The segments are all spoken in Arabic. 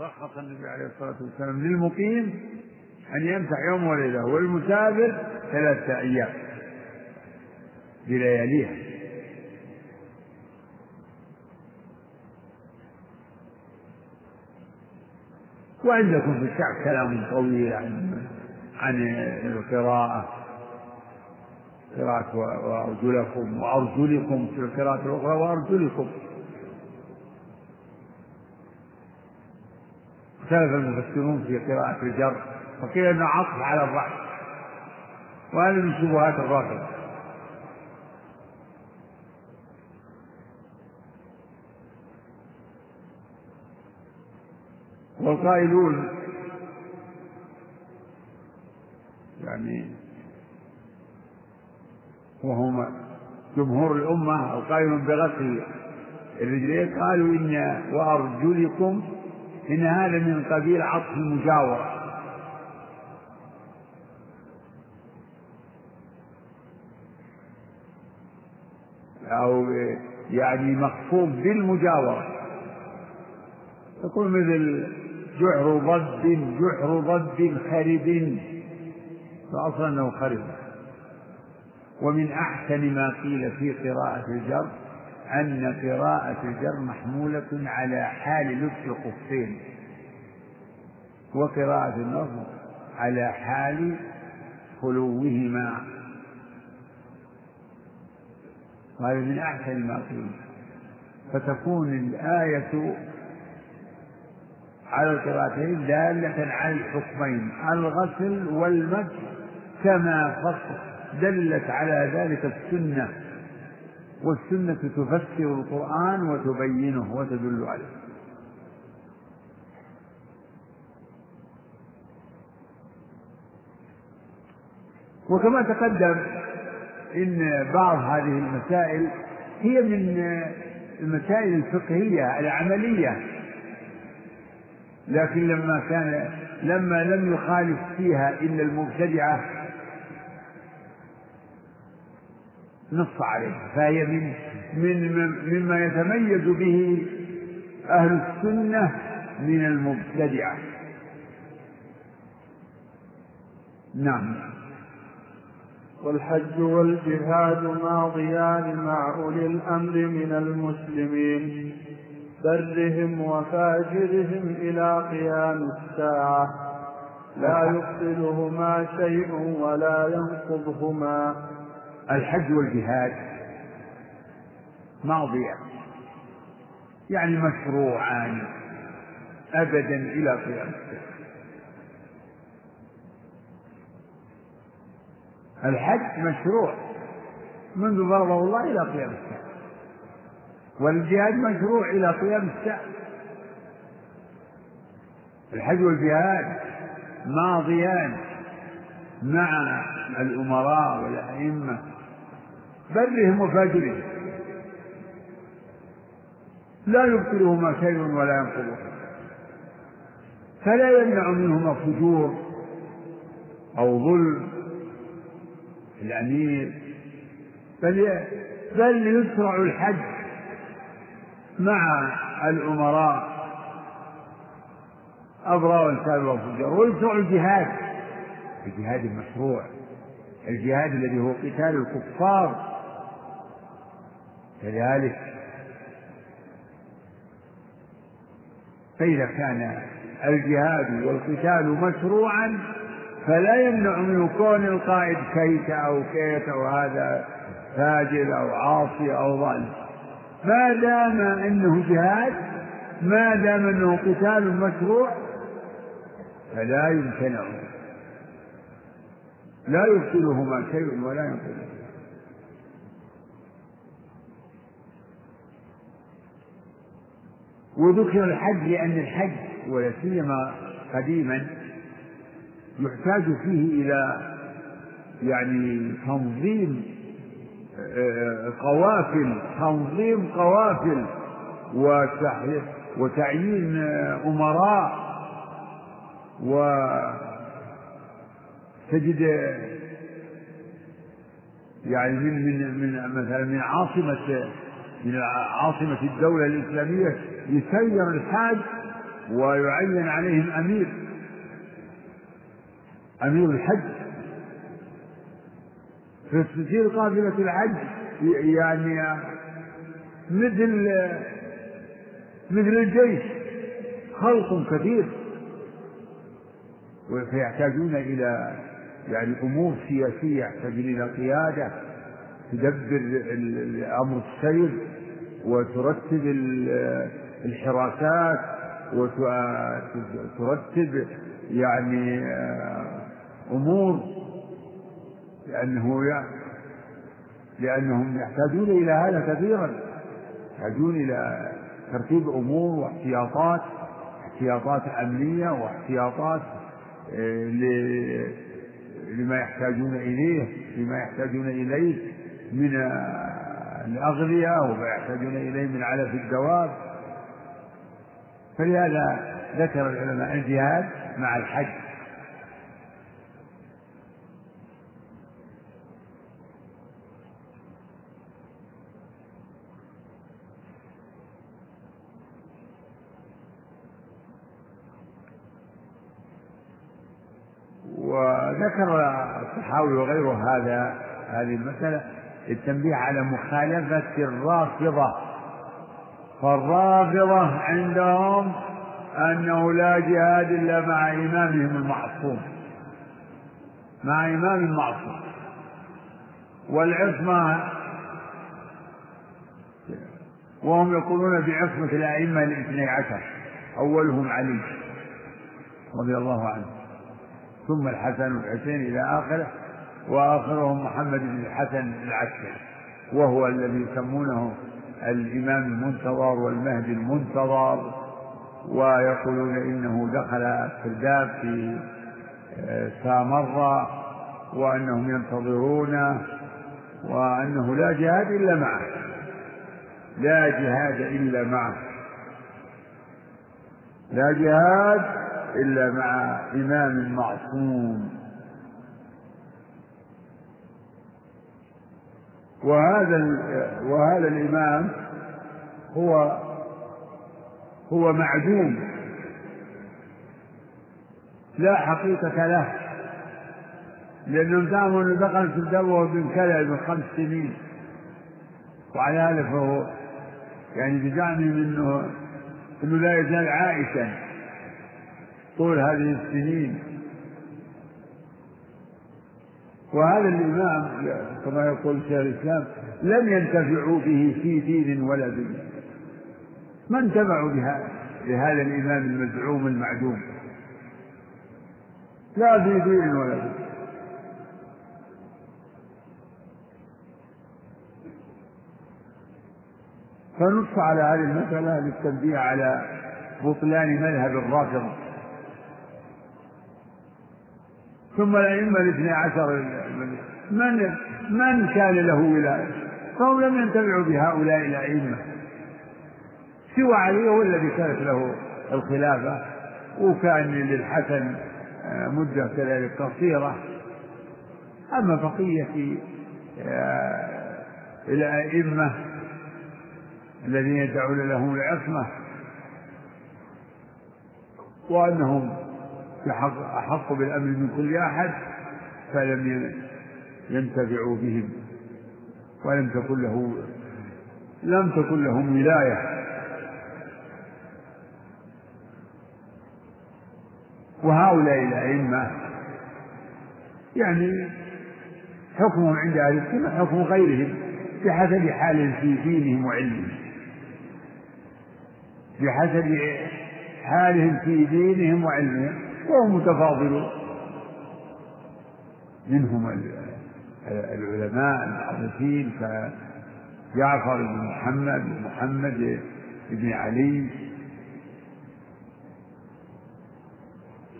رخص النبي عليه الصلاة والسلام للمقيم أن يمسح يوم وليلة والمسافر ثلاثة أيام بلياليها. وعندكم في الشعب كلام طويل عن عن القراءة. قراءة وأرجلكم وأرجلكم في القراءة الأخرى وأرجلكم. اختلف المفسرون في قراءة الجر فقيل أنه عطف على الرأس وهذا من شبهات الرافضة. والقائلون يعني وهم جمهور الأمة القائلون بغسل الرجلين قالوا إن وأرجلكم إن هذا من قبيل عطف المجاورة. أو يعني مخفوض بالمجاورة. يقول مثل جحر ضد جحر ضد خرب. فأصلا أنه خرب. ومن أحسن ما قيل في قراءة الجر أن قراءة الجر محمولة على حال لبس الخفين وقراءة النصب على حال خلوهما. وهذا من أحسن ما قيل. فتكون الآية على القراءتين دالة على الحكمين الغسل والمسح كما دلت على ذلك السنة. والسنة تفسر القرآن وتبينه وتدل عليه. وكما تقدم إن بعض هذه المسائل هي من المسائل الفقهية العملية. لكن لما كان لما لم يخالف فيها إلا المبتدعة نص عليها فهي من من مما يتميز به أهل السنة من المبتدعة. نعم. والحج والجهاد ماضيان مع أولي الأمر من المسلمين برهم وفاجرهم إلى قيام الساعة. لا يبطلهما شيء ولا ينقضهما. الحج والجهاد ماضيان يعني مشروعان أبدا إلى قيام الساعة. الحج مشروع منذ فرضه الله إلى قيام الساعة والجهاد مشروع إلى قيام الساعة. الحج والجهاد ماضيان مع الأمراء والأئمة برهم وفاجرهم. لا يبطلهما شيء ولا ينقضهما. فلا يمنع منهما فجور أو ظلم الأمير بل بل يشرع الحج مع الأمراء أبرار والإنسان والفجار ويشرع الجهاد الجهاد المشروع الجهاد الذي هو قتال الكفار كذلك فإذا كان الجهاد والقتال مشروعا فلا يمنع منه كون القائد كيت أو كيت أو هذا فاجر أو عاصي أو ظالم ما دام أنه جهاد ما دام أنه قتال مشروع فلا يمتنع. لا يبطلهما شيء ولا ينقذهما. وذكر الحج لأن الحج ولا سيما قديما يحتاج فيه إلى يعني تنظيم آه، قوافل تنظيم قوافل وتعيين أمراء وتجد يعني من من من مثلا من عاصمة من عاصمة الدولة الإسلامية يسير الحاج ويعين عليهم أمير أمير الحج. فتصير قافلة الحج يعني مثل مثل الجيش خلق كثير فيحتاجون إلى يعني أمور سياسية يحتاجون إلى قيادة تدبر أمر السير وترتب الحراسات وترتب يعني أمور لأنه لأنهم يحتاجون إلى هذا كثيرا. يحتاجون إلى ترتيب أمور واحتياطات احتياطات أمنية واحتياطات آه، لما يحتاجون إليه لما يحتاجون إليه من الأغذية وما يحتاجون إليه من علف الدواب. فلهذا ذكر العلماء الجهاد مع الحج. وذكر الصحاوي وغيره هذا هذه المسألة التنبيه على مخالفة الرافضة فالرافضة عندهم أنه لا جهاد إلا مع إمامهم المعصوم. مع إمام معصوم والعصمة وهم يقولون بعصمة الأئمة الاثني عشر أولهم علي رضي الله عنه ثم الحسن والحسين إلى آخره وآخرهم محمد بن الحسن العسكري وهو الذي يسمونه الإمام المنتظر والمهدي المنتظر ويقولون إنه دخل السرداب في آه، سامرة وأنهم ينتظرونه وأنه لا جهاد إلا معه. لا جهاد إلا معه. لا جهاد إلا مع إمام معصوم. وهذا وهذا الإمام هو هو معدوم. لا حقيقة له. لأنهم زعموا أنه دخل في وهو ابن كلى من خمس سنين. وعلى هذا فهو يعني بزعمهم أنه أنه لا يزال عائشا طول هذه السنين. وهذا الإمام كما يقول شيخ الإسلام لم ينتفعوا به في دين ولا دنيا. ما انتفعوا بهذا الإمام المزعوم المعدوم. لا في دين ولا دنيا. فنص على هذه المسألة للتنبيه على بطلان مذهب الرافضة. ثم الأئمة الاثني عشر من من كان له ولاية؟ فهم لم ينتفعوا بهؤلاء الأئمة. سوى علي هو الذي كانت له الخلافة وكان للحسن آه، مدة كذلك قصيرة. أما بقية آه، الأئمة الذين يدعون لهم العصمة وأنهم أحق بالأمر من كل أحد فلم ينتفعوا بهم ولم تكن له لم تكن لهم ولاية. وهؤلاء الأئمة يعني حكمهم عند أهل السنة حكم غيرهم بحسب حال في دينهم وعلمهم. بحسب حالهم في دينهم وعلمهم. وهم متفاضلون منهم العلماء المعروفين كجعفر بن محمد ومحمد بن علي.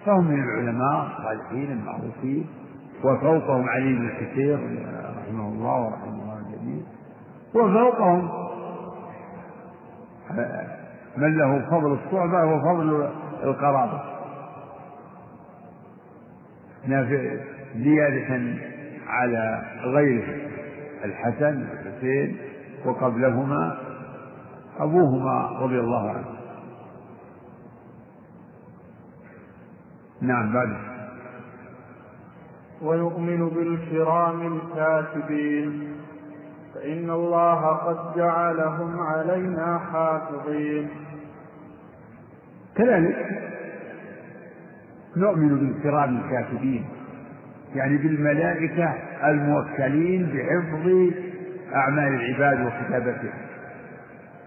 فهم من العلماء الصالحين المعروفين وفوقهم علي بن كثير رحمه الله ورحمه الله الجميع وفوقهم من له فضل الصحبة وفضل القرابة. زيادة على غيره الحسن والحسين وقبلهما أبوهما رضي الله عنه. نعم بعد. ويؤمن بالكرام الكاتبين. فإن الله قد جعلهم علينا حافظين. كذلك نؤمن بالكرام الكاتبين يعني بالملائكة الموكلين بحفظ أعمال العباد وكتابتها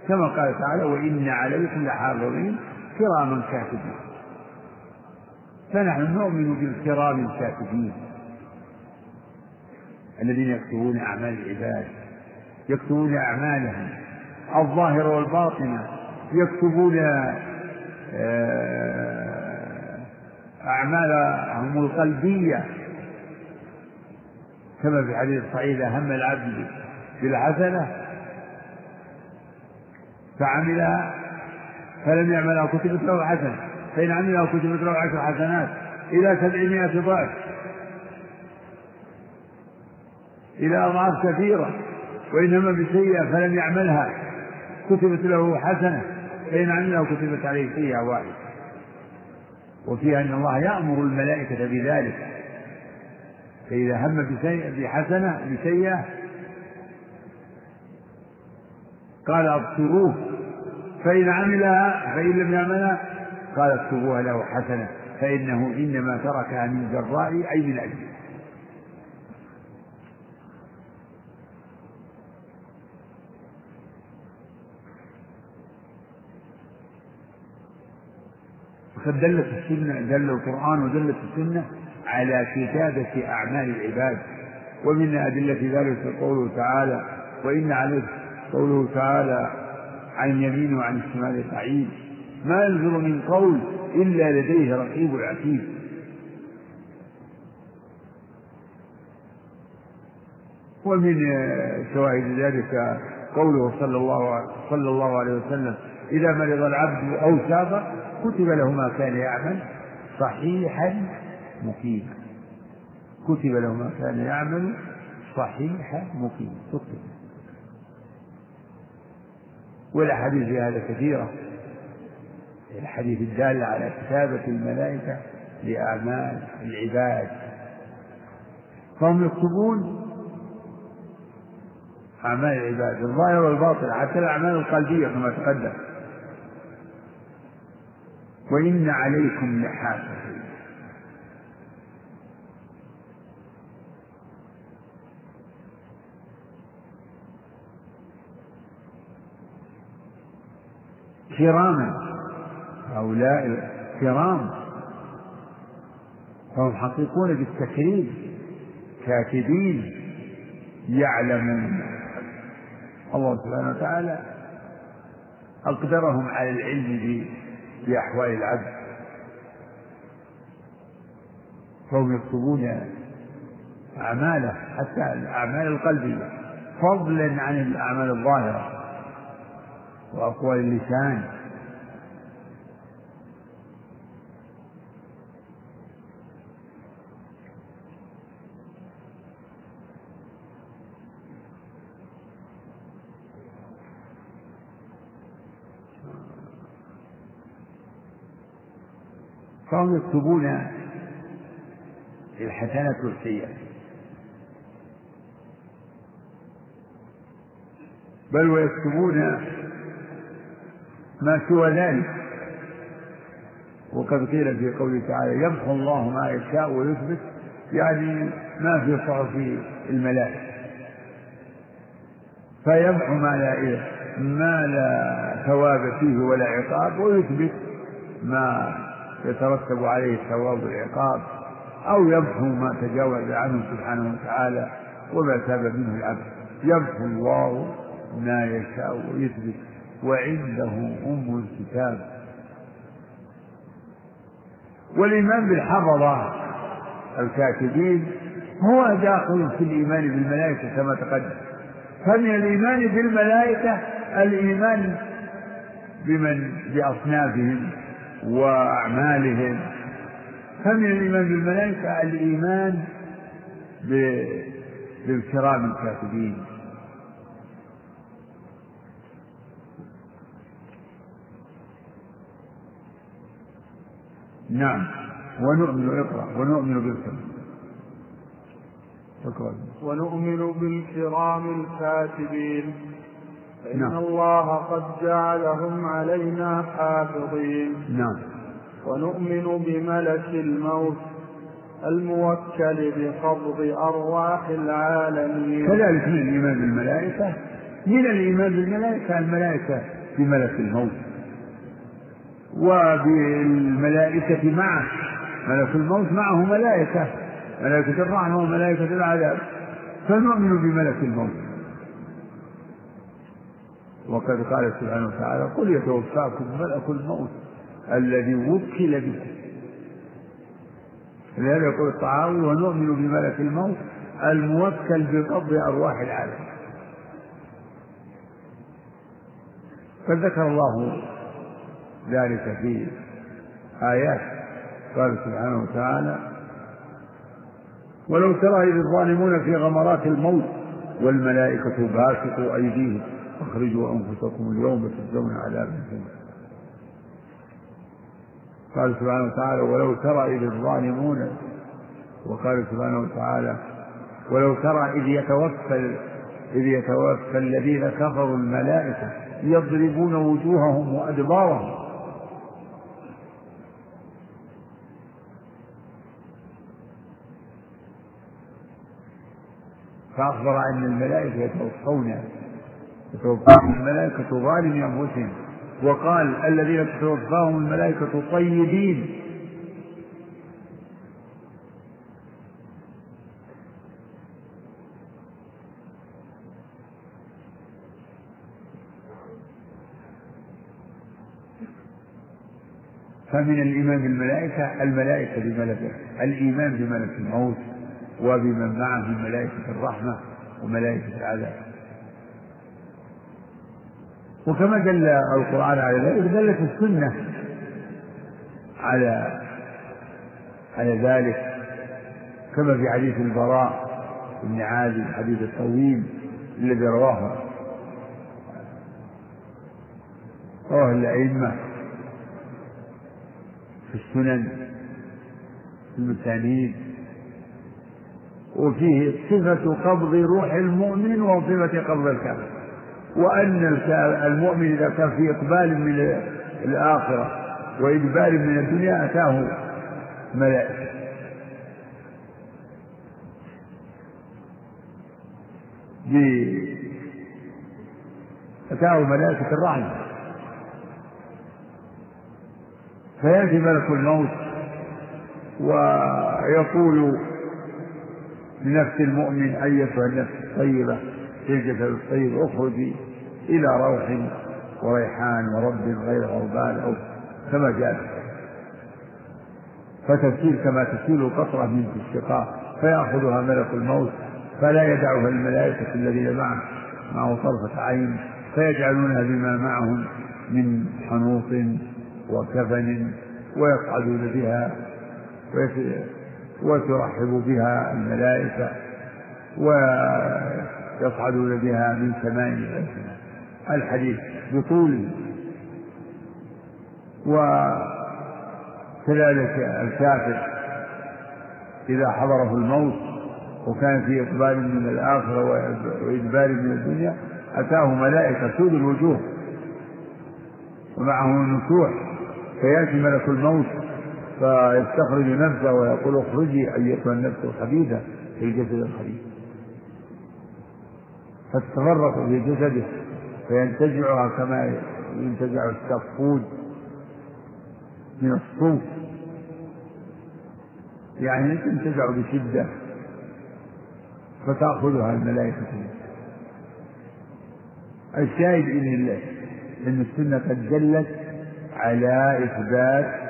كما قال تعالى وإن عليكم لحافظين كراما كاتبين. فنحن نؤمن بالكرام الكاتبين الذين يكتبون أعمال العباد يكتبون أعمالهم الظاهرة والباطنة يكتبون آه، أعمالهم القلبية. كما في حديث الصحيح هم العبد بالحسنة فعملها فلم يعملها كتبت له حسنة. فإن عملها كتبت له عشر حسنات إلى سبعمائة ضعف. إلى أضعاف كثيرة. وإنما بسيئة فلم يعملها كتبت له حسنة. فإن عملها كتبت عليه سيئة واحدة. وفيها أن الله يأمر الملائكة بذلك. فإذا هم بحسنة بسيئة قال ابصروه فإن عملها فإن لم يعملها قال اكتبوها له حسنة. فإنه إنما تركها من جراء أي من أجله وقد دلت السنة دل القرآن ودلت السنة على كتابة أعمال العباد. ومن أدلة ذلك قوله تعالى وإن عليه قوله تعالى عن اليمين وعن الشمال قعيد ما يلفظ من قول إلا لديه رقيب عتيد. ومن شواهد ذلك قوله صلى الله صلى الله عليه وسلم إذا مرض العبد أو سافر كتب له ما كان يعمل صحيحا مقيما. كتب له ما كان يعمل صحيحا مقيما. كتب. والأحاديث في هذا كثيرة. الحديث الدال على كتابة الملائكة لأعمال العباد. فهم يكتبون أعمال العباد الظاهر والباطن حتى الأعمال القلبية كما تقدم. وإن عليكم لحافظين كراما هؤلاء كرام فهم حقيقون بالتكريم كاتبين يعلمون. الله سبحانه وتعالى أقدرهم على العلم بأحوال العبد. فهم يكتبون أعماله حتى الأعمال القلبية فضلا عن الأعمال الظاهرة وأقوال اللسان. فهم يكتبون الحسنة والسيئة بل ويكتبون ما سوى ذلك. وقد قيل في قوله تعالى يمحو الله ما يشاء ويثبت يعني ما في صحف الملائكة. فيمحو ما لا ما لا ثواب فيه ولا عقاب ويثبت ما يترتب عليه الثواب والعقاب أو يمحو ما تجاوز عنه سبحانه وتعالى وما تاب منه العبد. يمحو الله ما يشاء ويثبت وعنده أم الكتاب. والإيمان بالحفظة الكاتبين هو داخل في الإيمان بالملائكة كما تقدم. فمن الإيمان بالملائكة الإيمان بمن؟ بأصنافهم. وأعمالهم. فمن الإيمان بالملائكة الإيمان بالكرام الكاتبين. نعم. ونؤمن اقرأ ونؤمن بالكرام. ونؤمن بالكرام الكاتبين. فإن نعم. الله قد جعلهم علينا حافظين. نعم. ونؤمن بملك الموت الموكل بقبض أرواح العالمين. كذلك من الإيمان بالملائكة. من الإيمان بالملائكة الملائكة بملك الموت. وبالملائكة معه. ملك الموت معه ملائكة. ملائكة الرحمة وملائكة العذاب. فنؤمن بملك الموت. وقد قال سبحانه وتعالى قل يتوفاكم ملك الموت الذي وكل بكم لهذا يقول الطعاوي ونؤمن بملك الموت الموكل بقبض أرواح العالم. فذكر الله ذلك في آيات قال سبحانه وتعالى ولو ترى إذ الظالمون في غمرات الموت والملائكة باسطوا أيديهم أخرجوا أنفسكم اليوم تجزون عذاب الجنة قال سبحانه وتعالى ولو ترى إذ الظالمون وقال سبحانه وتعالى ولو ترى إذ يتوفى إذ يتوفى الذين كفروا الملائكة يضربون وجوههم وأدبارهم. فأخبر أن الملائكة يتوفون يتوفاهم الملائكة ظالمي أنفسهم. وقال الذين تتوفاهم الملائكة طيبين. فمن الإيمان بالملائكة الملائكة بملك الإيمان بملك الموت وبمن معه من ملائكة الرحمة وملائكة العذاب. وكما دل القرآن على ذلك دلت السنة على على ذلك كما في حديث البراء بن عازب الحديث الطويل الذي رواه رواه الأئمة في السنن في المسانيد وفيه صفة قبض روح المؤمن وصفة قبض الكافر. وأن المؤمن إذا كان في إقبال من الآخرة وإدبار من الدنيا أتاه ملائكة. أتاه ملائكة الرحمة. فيأتي ملك الموت ويقول لنفس المؤمن أيتها النفس الطيبة. في الجسد الطيب أخرجي إلى روح وريحان ورب غير غربان أو كما جاء. فتسيل كما تسيل القطرة من في الشقاء فيأخذها ملك الموت فلا يدعها الملائكة الذين معه معه طرفة عين فيجعلونها بما معهم من حنوط وكفن ويصعدون بها وترحب بها الملائكة ويصعدون بها من سماء الحديث بطوله وكذلك الكافر إذا حضره الموت وكان في إقبال من الآخرة وإدبار من الدنيا أتاه ملائكة سود الوجوه ومعهم النسوح فيأتي ملك الموت فيستخرج نفسه ويقول اخرجي أيتها النفس الخبيثة في الجسد الخبيث. فتتفرق في جسده فينتزعها كما ينتزع السفود من الصوف. يعني تنتزع بشدة فتأخذها الملائكة. الشاهد إن إن السنة قد دلت على إثبات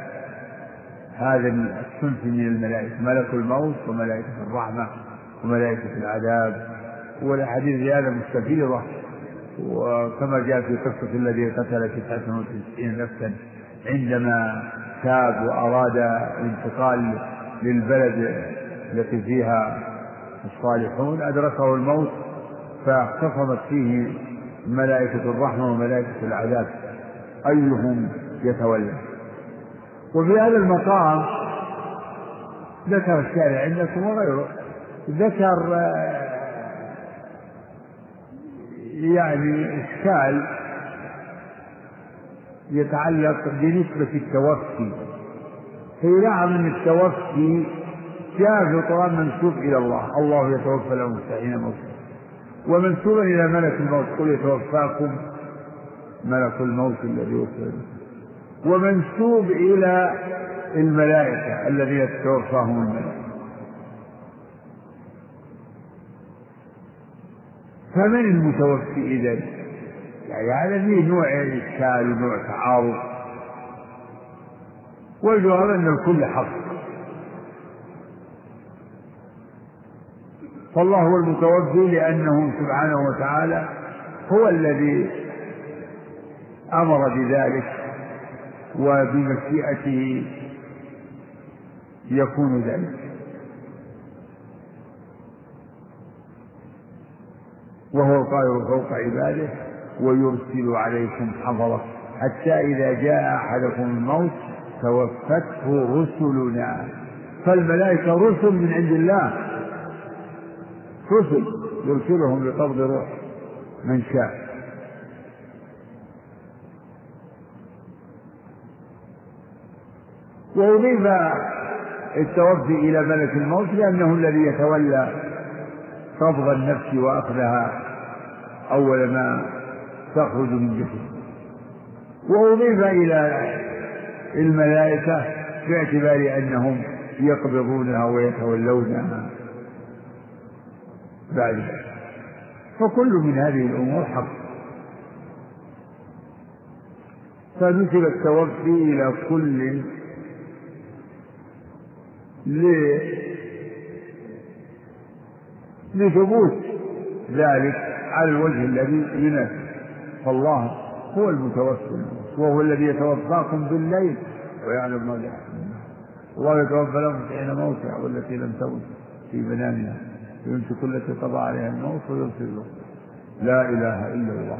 هذا الصنف من الملائكة ملك الموت وملائكة الرحمة وملائكة العذاب. والأحاديث في هذا مستفيضة وكما جاء في قصة الذي قتل تسعة وتسعين نفسا عندما تاب وأراد الانتقال للبلد التي فيها الصالحون أدركه الموت فاختصمت فيه ملائكة الرحمة وملائكة العذاب أيهم يتولى. وفي هذا المقام ذكر الشارع عندكم وغيره ذكر يعني إشكال يتعلق بنسبة التوفي. فيلاحظ أن التوفي جاء في القرآن منسوب إلى الله. الله يتوفى الأنفس حين موته ومنسوبا إلى ملك الموت. قل يتوفاكم ملك الموت الذي وكل ومنسوب إلى الملائكة الذين تتوفاهم الملائكة. فمن المتوفي إذا؟ يعني هذا فيه نوع إشكال ونوع تعارض. والجواب أن الكل حق. فالله هو المتوفي لأنه سبحانه وتعالى هو الذي أمر بذلك وبمشيئته يكون ذلك. وهو القاهر فوق عباده ويرسل عليكم حفظه. حتى إذا جاء أحدكم الموت توفته رسلنا. فالملائكة رسل من عند الله. رسل يرسلهم لقبض روح من شاء. وأضيف التوفي إلى ملك الموت لأنه الذي يتولى قبض النفس وأخذها أول ما تخرج من جسد وأضيف إلى الملائكة باعتبار أنهم يقبضونها ويتولونها. بعد فكل من هذه الأمور حق. فنسب التوفي إلى كل لثبوت ذلك على الوجه الذي يناسب فالله هو المتوفي وهو الذي يتوفاكم بالليل ويعلم ما الله. يتوفى لكم حين موتها والتي لم تمت في منامها يمسك التي قضى عليها الموت ويرسل لا إله إلا الله.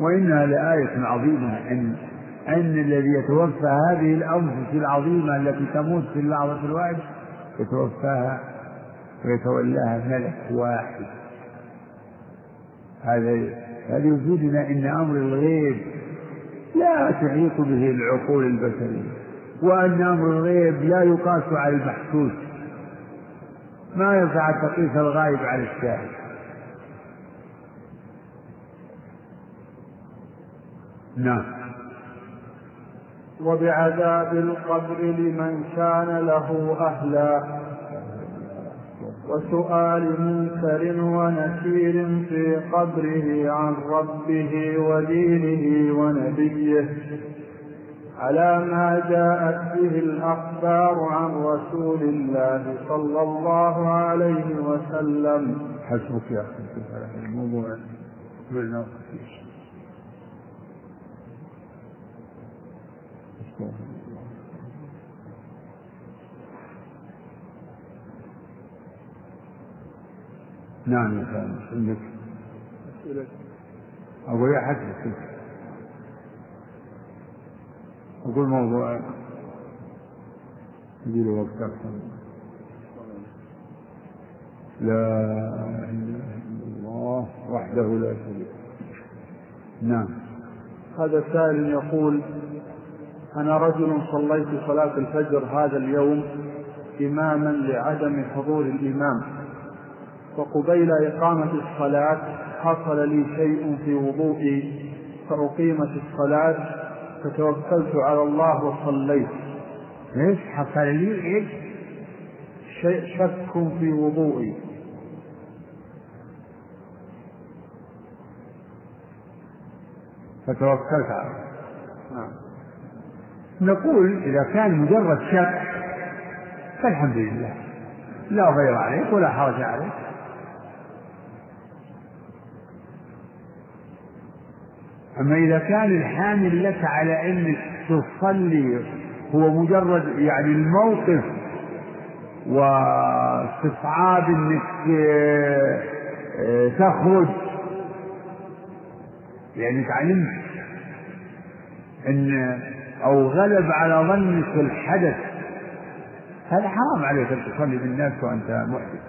وإنها لآية عظيمة أن أن الذي يتوفى هذه الأنفس العظيمة التي تموت في اللحظة الواحدة يتوفاها ويتولاها ملك واحد. هذا هذا يفيدنا أن أمر الغيب لا تحيط به العقول البشرية وأن أمر الغيب لا يقاس على المحسوس. ما ينفع تقيس الغائب على الشاهد. نعم. وبعذاب القبر لمن كان له أهلا. وسؤال منكر ونكير في قبره عن ربه ودينه ونبيه. على ما جاءت به الأخبار عن رسول الله صلى الله عليه وسلم. حسبك يا أخي الموضوع نعم يا عندك؟ أقول يا حسب أقول موضوع يجي له وقت أكثر. لا إله إلا الله وحده لا شريك نعم. هذا سائل يقول أنا رجل صليت صلاة الفجر هذا اليوم إماما لعدم حضور الإمام. وقبيل إقامة الصلاة حصل لي شيء في وضوئي فأقيمت الصلاة فتوكلت على الله وصليت. إيش حصل لي؟ إيش؟ شيء شك في وضوئي. فتوكلت على الله. نعم. نقول إذا كان مجرد شك فالحمد لله. لا غير عليك ولا حرج عليك. أما إذا كان الحامل لك على أنك تصلي هو مجرد يعني الموقف واستصعاب أنك آه، آه، تخرج لأنك علمت أن أو غلب على ظنك الحدث. هذا حرام عليك أن تصلي بالناس وأنت محدث.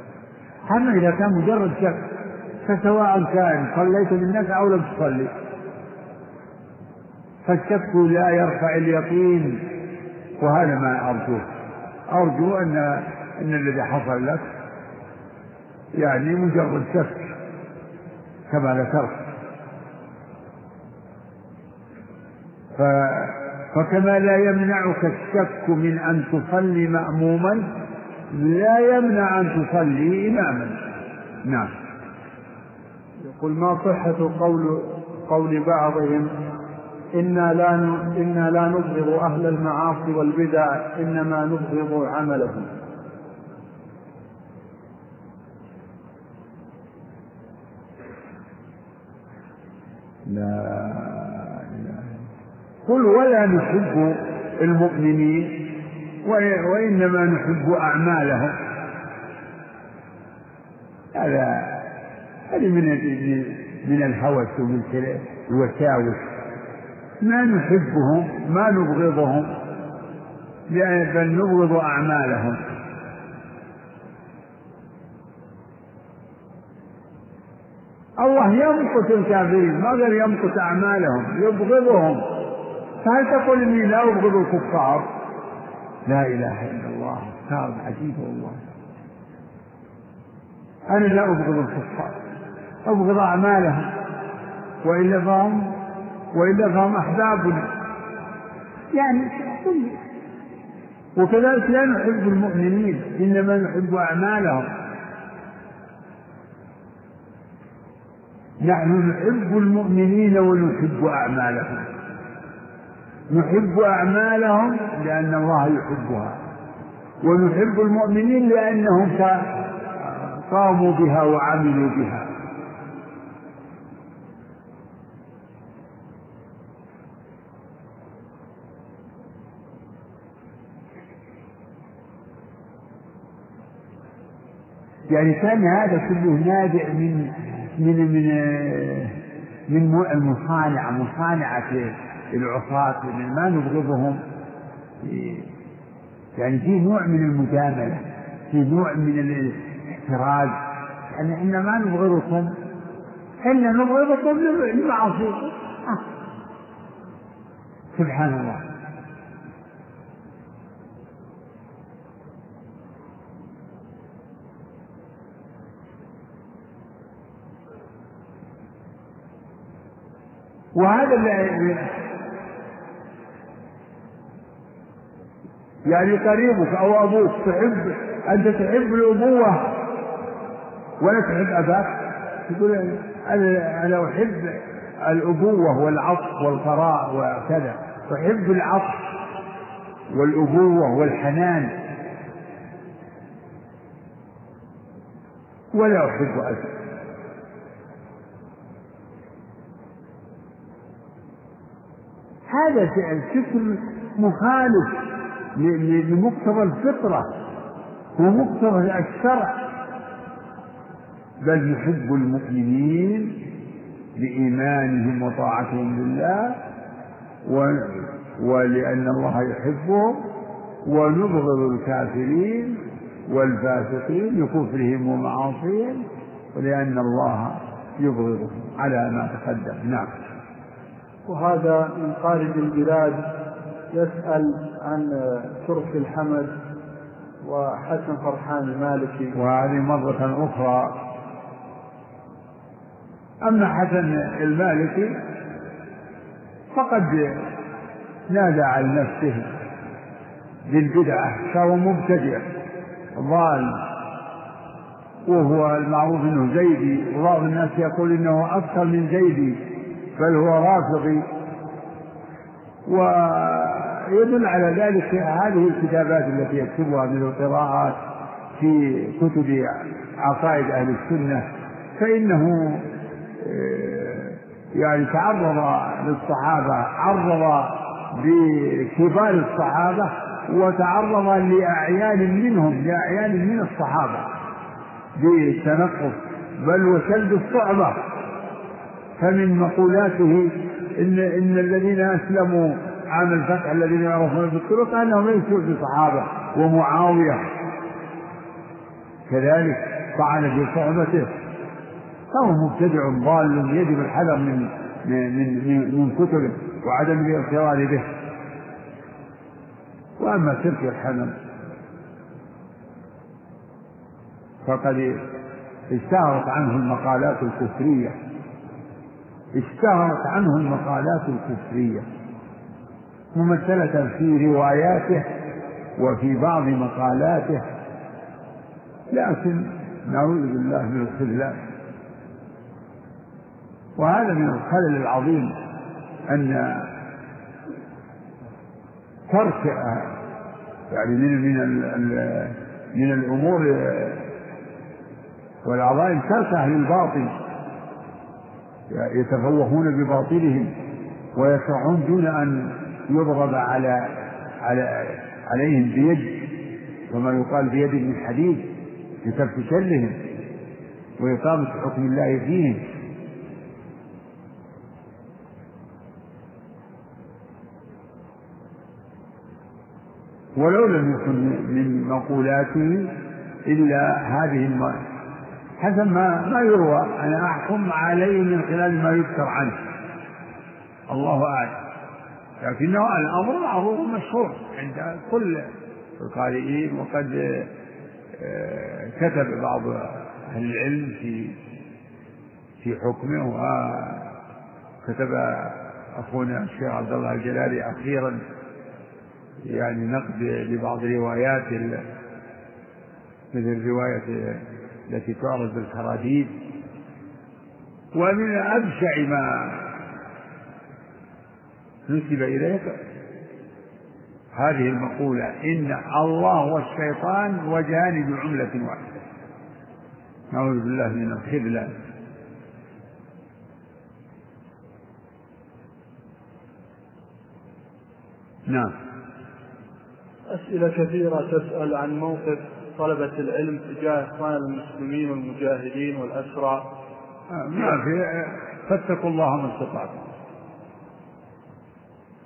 أما إذا كان مجرد شك فسواء كان صليت بالناس أو لم تصلي. فالشك لا يرفع اليقين وهذا ما أرجوه. أرجو أن أن الذي حصل لك يعني مجرد شك كما ذكرت. ف فكما لا يمنعك الشك من أن تصلي مأموما لا يمنع أن تصلي إماما. نعم. يقول ما صحة قول قول بعضهم؟ إنا لا إنا لا نبغض أهل المعاصي والبدع إنما نبغض عملهم. لا. قل ولا نحب المؤمنين وإنما نحب أعمالهم. هذا هذه من من الهوس ومن الوساوس. ما نحبهم ما نبغضهم بل نبغض أعمالهم. الله يمقت الكافرين ما قال يمقت أعمالهم يبغضهم. فهل تقول إني لا أبغض الكفار؟ لا إله إلا الله كتاب عجيب والله. أنا لا أبغض الكفار أبغض أعمالهم. وإلا فهم وإلا فهم أحبابنا. يعني وكذلك لا نحب المؤمنين إنما نحب أعمالهم. نحن نحب المؤمنين ونحب أعمالهم. نحب أعمالهم لأن الله يحبها ونحب المؤمنين لأنهم قاموا بها وعملوا بها. يعني كان هذا كله نابع من من من من المصانعة مصانعة العصاة ما نبغضهم. يعني في نوع من المجاملة في نوع من الاحتراز. يعني إحنا ما نبغضكم إحنا نبغضكم لمعاصيكم آه. سبحان الله. وهذا يعني قريبك أو أبوك تحب أنت تحب الأبوة ولا تحب أباك؟ تقول أنا أنا أحب الأبوة والعطف والقراء وكذا. أحب العطف والأبوة والحنان. ولا أحب أباك هذا الفكر مخالف لمقتضى الفطرة ومقتضى الشرع. بل يحب المؤمنين بإيمانهم وطاعتهم لله ولأن الله يحبهم ونبغض الكافرين والفاسقين لكفرهم ومعاصيهم ولأن الله يبغضهم على ما تقدم. نعم. وهذا من خارج البلاد يسأل عن ترك الحمد وحسن فرحان المالكي. وهذه مرة أخرى. أما حسن المالكي فقد نادى على نفسه بالبدعة فهو مبتدع ضال وهو المعروف إنه زيدي. وبعض الناس يقول إنه أكثر من زيدي بل هو رافضي. ويدل على ذلك هذه الكتابات التي يكتبها من القراءات في كتب عقائد أهل السنة فإنه آه، يعني تعرض للصحابة عرض بكبار الصحابة وتعرض لأعيان منهم لأعيان من الصحابة بالتنقص بل وسلب الصعبة. فمن مقولاته إن إن الذين أسلموا عام الفتح الذين يعرفون بالطرق أنهم ليسوا بصحابة ومعاوية. كذلك طعن في صحبته. فهو مبتدع ضال يجب الحذر من من من, من كتبه وعدم الاغترار به. وأما ترك الحمل فقد اشتهرت عنه المقالات الكفرية. اشتهرت عنه المقالات الكفرية. ممثلة في رواياته وفي بعض مقالاته لكن نعوذ بالله من الخذلان. وهذا من الخلل العظيم أن ترك يعني من من من الأمور والعظائم ترك أهل الباطل يتفوهون بباطلهم ويشرعون دون أن يضرب على على عليهم بيد وما يقال بيد من حديد شرهم وإقامة حكم الله فيهم. ولو لم يكن من مقولاته إلا هذه الم... حسب ما ما يروى أنا أحكم عليه من خلال ما يذكر عنه. الله أعلم. لكنه الأمر معروف مشهور عند كل القارئين وقد آه، كتب بعض أهل العلم في في حكمه. وكتب أخونا الشيخ عبد الله الجلالي أخيرا يعني نقد لبعض روايات مثل الرواية التي تعرض بالخراديد ومن أبشع ما نسب إليه هذه المقولة إن الله والشيطان وجهان بعملة واحدة. نعوذ بالله من الخذلان نعم. أسئلة كثيرة تسأل عن موقف طلبة العلم تجاه إخوان المسلمين والمجاهدين والأسرى. ما في فاتقوا الله ما استطعتم.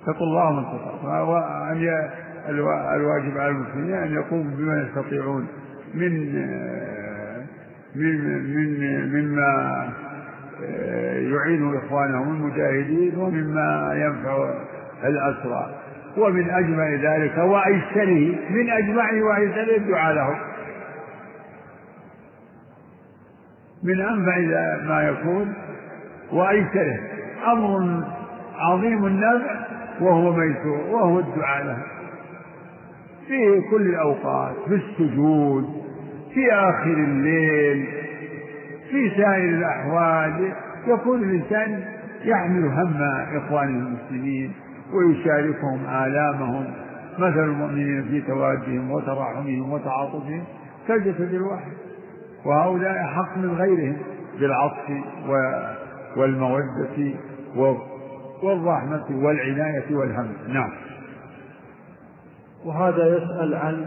اتقوا الله ما استطعتم. وأن الواجب على المسلمين أن يقوموا بما يستطيعون من من من مما يعين إخوانهم المجاهدين ومما ينفع الأسرى. ومن أجمع ذلك وأيسره من أجمعه وأيسره الدعاء له من أنفع ما يكون وأيسره. أمر عظيم النفع وهو ميسور وهو الدعاء له. في كل الأوقات في السجود في آخر الليل في سائر الأحوال يكون الإنسان يحمل هم إخوانه المسلمين ويشاركهم آلامهم مثل المؤمنين في توادهم وتراحمهم وتعاطفهم. كالجسد الواحد. وهؤلاء حق من غيرهم بالعطف والمودة والرحمة والعناية والهم. نعم. وهذا يسأل عن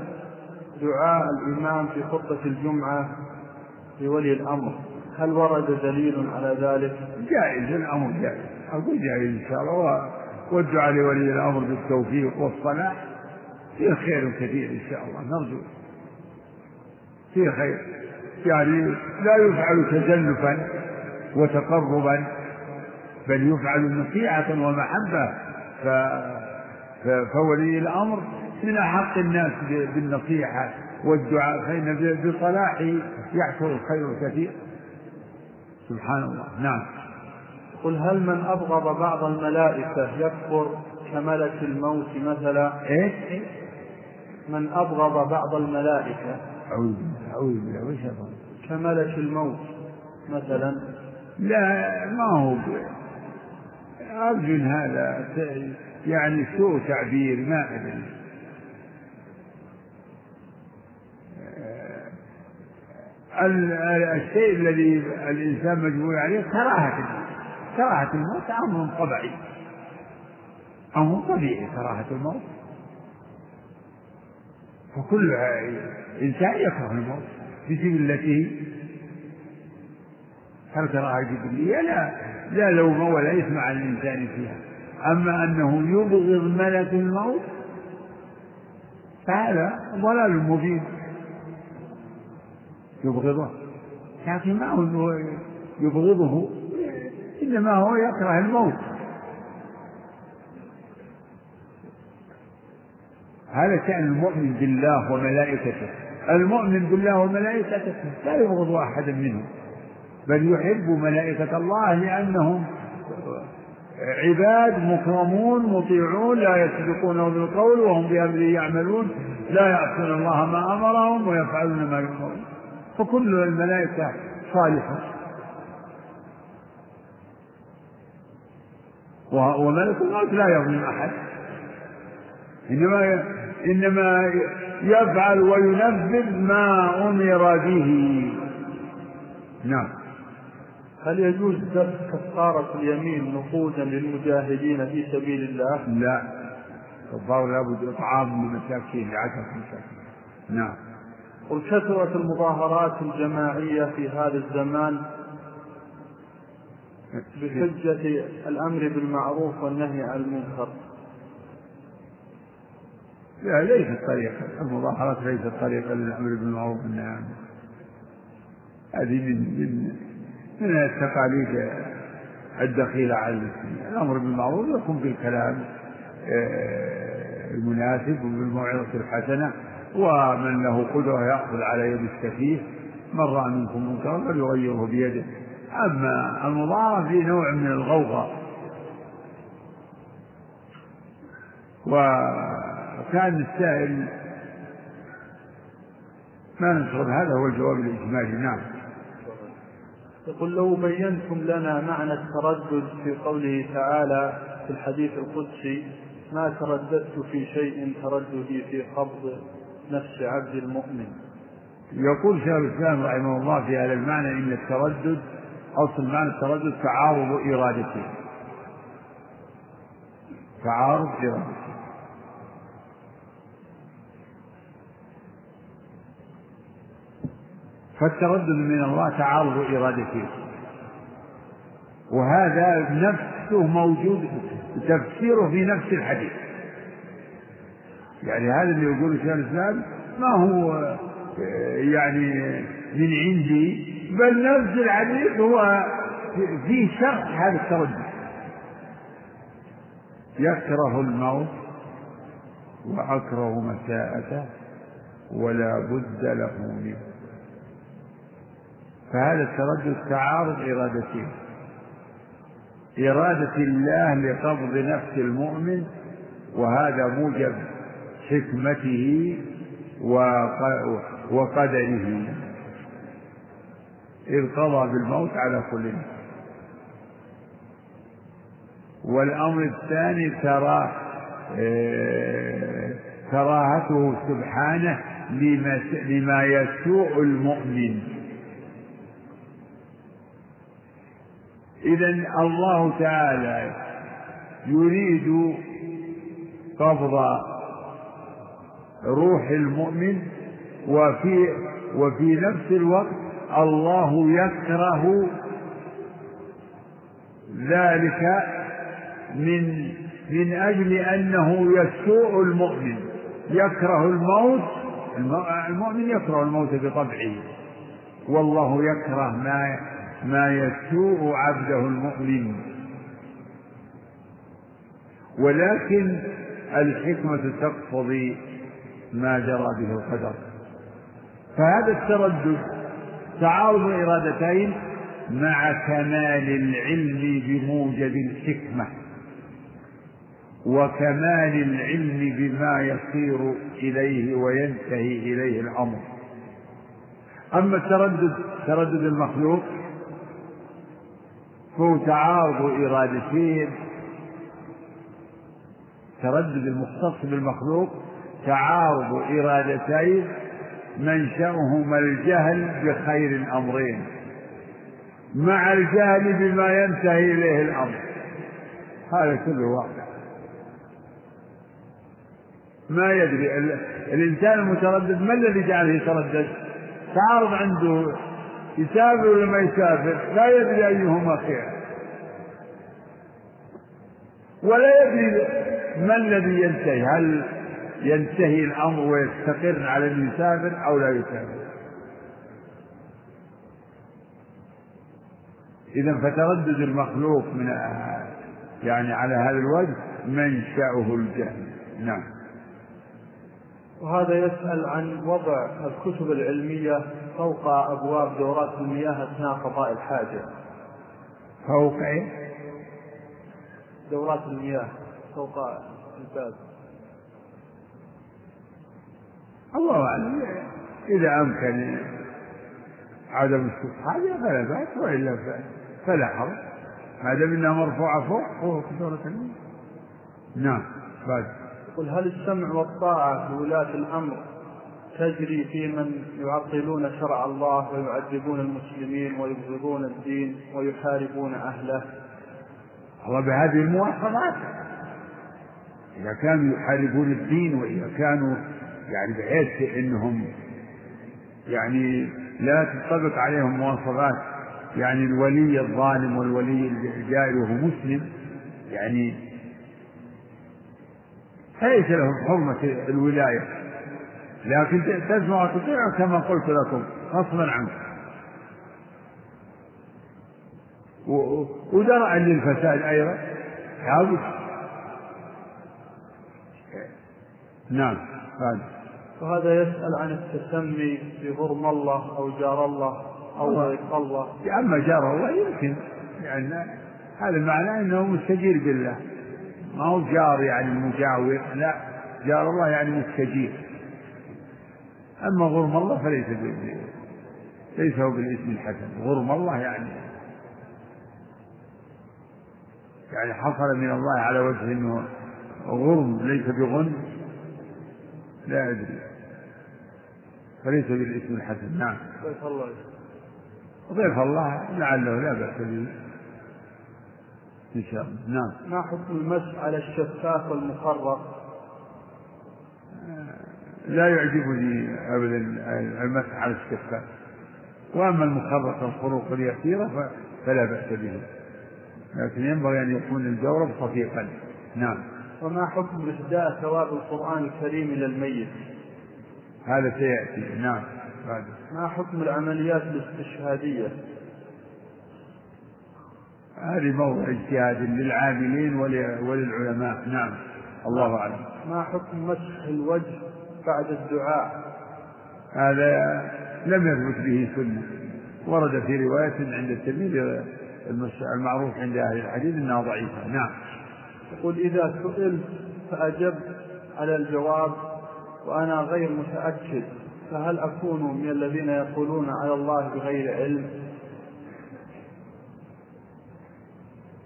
دعاء الإمام في خطبة الجمعة لولي الأمر. هل ورد دليل على ذلك؟ جائز الأمر جائز. أقول جائز إن شاء الله. والدعاء لولي الأمر بالتوفيق والصلاح فيه خير كثير إن شاء الله. نرجو. فيه خير. يعني لا يفعل تزلفا وتقربا بل يفعل نصيحة ومحبة. ف... فولي الأمر من أحق الناس بالنصيحة والدعاء فإن بصلاحه يحصل الخير الكثير. سبحان الله. نعم. قل هل من أبغض بعض الملائكة يكفر كملك الموت مثلا؟ إيه؟ من أبغض بعض الملائكة أعوذ أعوذ بالله وش كملك الموت مثلا؟ لا ما هو أرجو هذا يعني سوء تعبير ما أدري. الشيء الذي الإنسان مجبور عليه كراهة كراهة الموت أمر طبيعي. أمر طبيعي كراهة الموت. فكل إنسان يكره الموت بسبلته هل كراهة جبلية؟ لا. لا لوم ولا إثم على الإنسان فيها. أما أنه يبغض ملك الموت فهذا ضلال مبين. يبغضه. لكن ما هو يبغضه؟ إنما هو يكره الموت. هذا شأن المؤمن بالله وملائكته. المؤمن بالله وملائكته لا يبغض أحدا منهم بل يحب ملائكة الله لأنهم عباد مكرمون مطيعون لا يسبقونه بالقول وهم بأمره يعملون لا يعصون الله ما أمرهم ويفعلون ما يؤمرون فكل الملائكة صالحة. وملك الموت لا يظلم أحد. إنما إنما يفعل وينفذ ما أمر به. نعم. هل يجوز دفع كفارة اليمين نقودا للمجاهدين في سبيل الله؟ لا. كفارة لابد إطعام للمساكين لعشرة مساكين. نعم. وكثرت المظاهرات الجماعية في هذا الزمان بحجة الأمر بالمعروف والنهي عن المنكر. لا ليست طريقة المظاهرات ليست طريقة للأمر بالمعروف والنهي عن المنكر. هذه من من من التقاليد الدخيلة على المسلمين الأمر بالمعروف يكون بالكلام آه، المناسب وبالموعظة الحسنة. ومن له قدرة يأخذ على يد السفيه من رأى منكم منكرا فليغيره بيده. أما المظاهرة في نوع من الغوغاء وكان السائل ما نشغل هذا هو الجواب الإجمالي. نعم. يقول لو بينتم لنا معنى التردد في قوله تعالى في الحديث القدسي ما ترددت في شيء ترددي في قبض نفس عبد المؤمن. يقول شيخ الإسلام رحمه الله في هذا المعنى إن التردد أصل معنى التردد تعارض ارادتين تعارض ارادتين فالتردد من الله تعارض ارادتين وهذا نفسه موجود تفسيره في نفس الحديث. يعني هذا اللي يقول شيخ الإسلام ما هو يعني من عندي بل نفس الحديث هو في شرط هذا التردد. يكره الموت وأكره مساءته ولا بد له منه فهذا التردد تعارض إرادتين. إرادة الله لقبض نفس المؤمن وهذا موجب حكمته وقدره. إذ قضى بالموت على كل نفس. والأمر الثاني ترى آه، كراهته سبحانه لما, لما يسوء المؤمن. إذا الله تعالى يريد قبض روح المؤمن وفي وفي نفس الوقت الله يكره ذلك من من أجل أنه يسوء المؤمن يكره الموت المؤمن يكره الموت بطبعه والله يكره ما ما يسوء عبده المؤمن. ولكن الحكمة تقتضي ما جرى به القدر. فهذا التردد تعارض إرادتين مع كمال العلم بموجب الحكمة وكمال العلم بما يصير إليه وينتهي إليه الأمر. أما التردد تردد المخلوق فهو تعارض إرادتين. تردد المختص بالمخلوق تعارض إرادتين منشأهما الجهل بخير الأمرين. مع الجهل بما ينتهي إليه الأمر. هذا كله واقع. ما يدري الإنسان المتردد ما الذي جعله يتردد؟ تعارض عنده يسافر ولا ما يسافر؟ لا يدري أيهما خير. ولا يدري ما الذي ينتهي. هل ينتهي الأمر ويستقر على أن يسافر أو لا يسافر؟ إذا فتردد المخلوق من يعني على هذا الوجه منشأه الجهل. نعم. وهذا يسأل عن وضع الكتب العلمية فوق أبواب دورات المياه أثناء قضاء الحاجة. فوق إيه؟ دورات المياه فوق الباب. الله أعلم. إذا أمكن عدم السبحان فلا بأس وإلا فلا حرج. ما دام إنها مرفوعة فوق فوق دورة المياه. نعم بعد يقول هل السمع والطاعة لولاة الأمر تجري في من يعطلون شرع الله ويعذبون المسلمين ويبغضون الدين ويحاربون أهله. الله بهذه المواصفات. إذا كانوا يحاربون الدين وإذا كانوا يعني بحيث أنهم يعني لا تنطبق عليهم مواصفات. يعني الولي الظالم والولي الجائر وهو مسلم. يعني ليس لهم حرمة الولاية. لكن تسمع وتطيع كما قلت لكم غصبا عنك ودرعا للفساد أيضا. لابد. نعم هذا وهذا يسأل عن التسمي بغرم الله أو جار الله أو ضيف الله. أما جار الله يمكن لأن يعني هذا معناه أنه مستجير بالله. ما هو جار يعني مجاور لا. جار الله يعني مستجير. أما غرم الله فليس ليس هو بالاسم الحسن. غرم الله يعني يعني حصل من الله على وجه إنه غرم ليس بغن. لا أدري. فليس بالاسم الحسن. نعم. ضيف الله. ضيف الله لعله لا بأس به. إن شاء الله. نعم. ما حكم المسح على الشفاف والمخرق لا يعجبني أبدا المسح على الشفاف. وأما المخرق الخروق اليسيرة فلا بأس به. لكن ينبغي أن يكون الجورب خفيفا نعم. وما حكم إهداء ثواب القرآن الكريم إلى الميت؟ هذا سيأتي. نعم. بعد. ما حكم العمليات الاستشهادية؟ هذه موضع اجتهاد للعاملين وللعلماء. نعم. الله أعلم. ما حكم مسح الوجه بعد الدعاء. هذا لم يثبت به سنة. ورد في رواية عند التلميذ المعروف عند أهل الحديث أنها ضعيفة. نعم. يقول إذا سئلت فأجبت على الجواب وأنا غير متأكد فهل أكون من الذين يقولون على الله بغير علم؟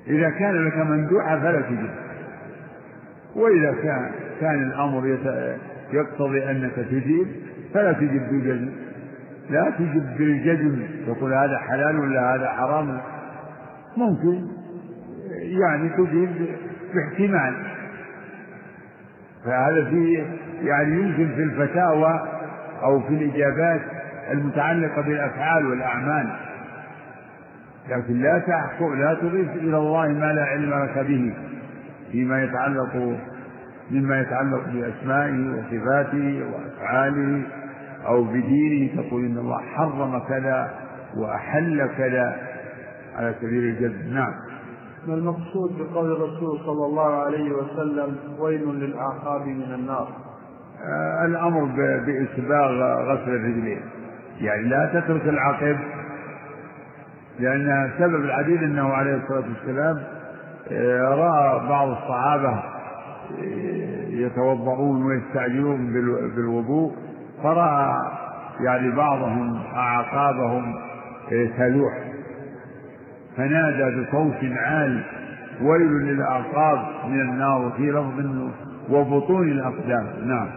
إذا كان لك مندوحة فلا تجب. وإذا كان كان الأمر يقتضي أنك تجيب فلا تجب بالجزم لا تجب بالجزم تقول هذا حلال ولا هذا حرام؟ ممكن. يعني تجيب باحتمال. فهذا في يعني يمكن في الفتاوى أو في الإجابات المتعلقة بالأفعال والأعمال. لكن لا تحكم لا تضيف إلى الله ما لا علم لك به فيما يتعلق مما يتعلق بأسمائه وصفاته وأفعاله أو بدينه تقول إن الله حرم كذا وأحل كذا على سبيل الجد. نعم. ما المقصود بقول الرسول صلى الله عليه وسلم ويل للأعقاب من النار؟ آه الأمر بإسباغ غسل الرجلين. يعني لا تترك العقب لأن سبب العديد أنه عليه الصلاة والسلام آه، رأى بعض الصحابة آه، يتوضؤون ويستعجلون بالوضوء فرأى يعني بعضهم أعقابهم تلوح. فنادى بصوت عال ويل للأعقاب من النار وفي لفظ وبطون الأقدام. نعم.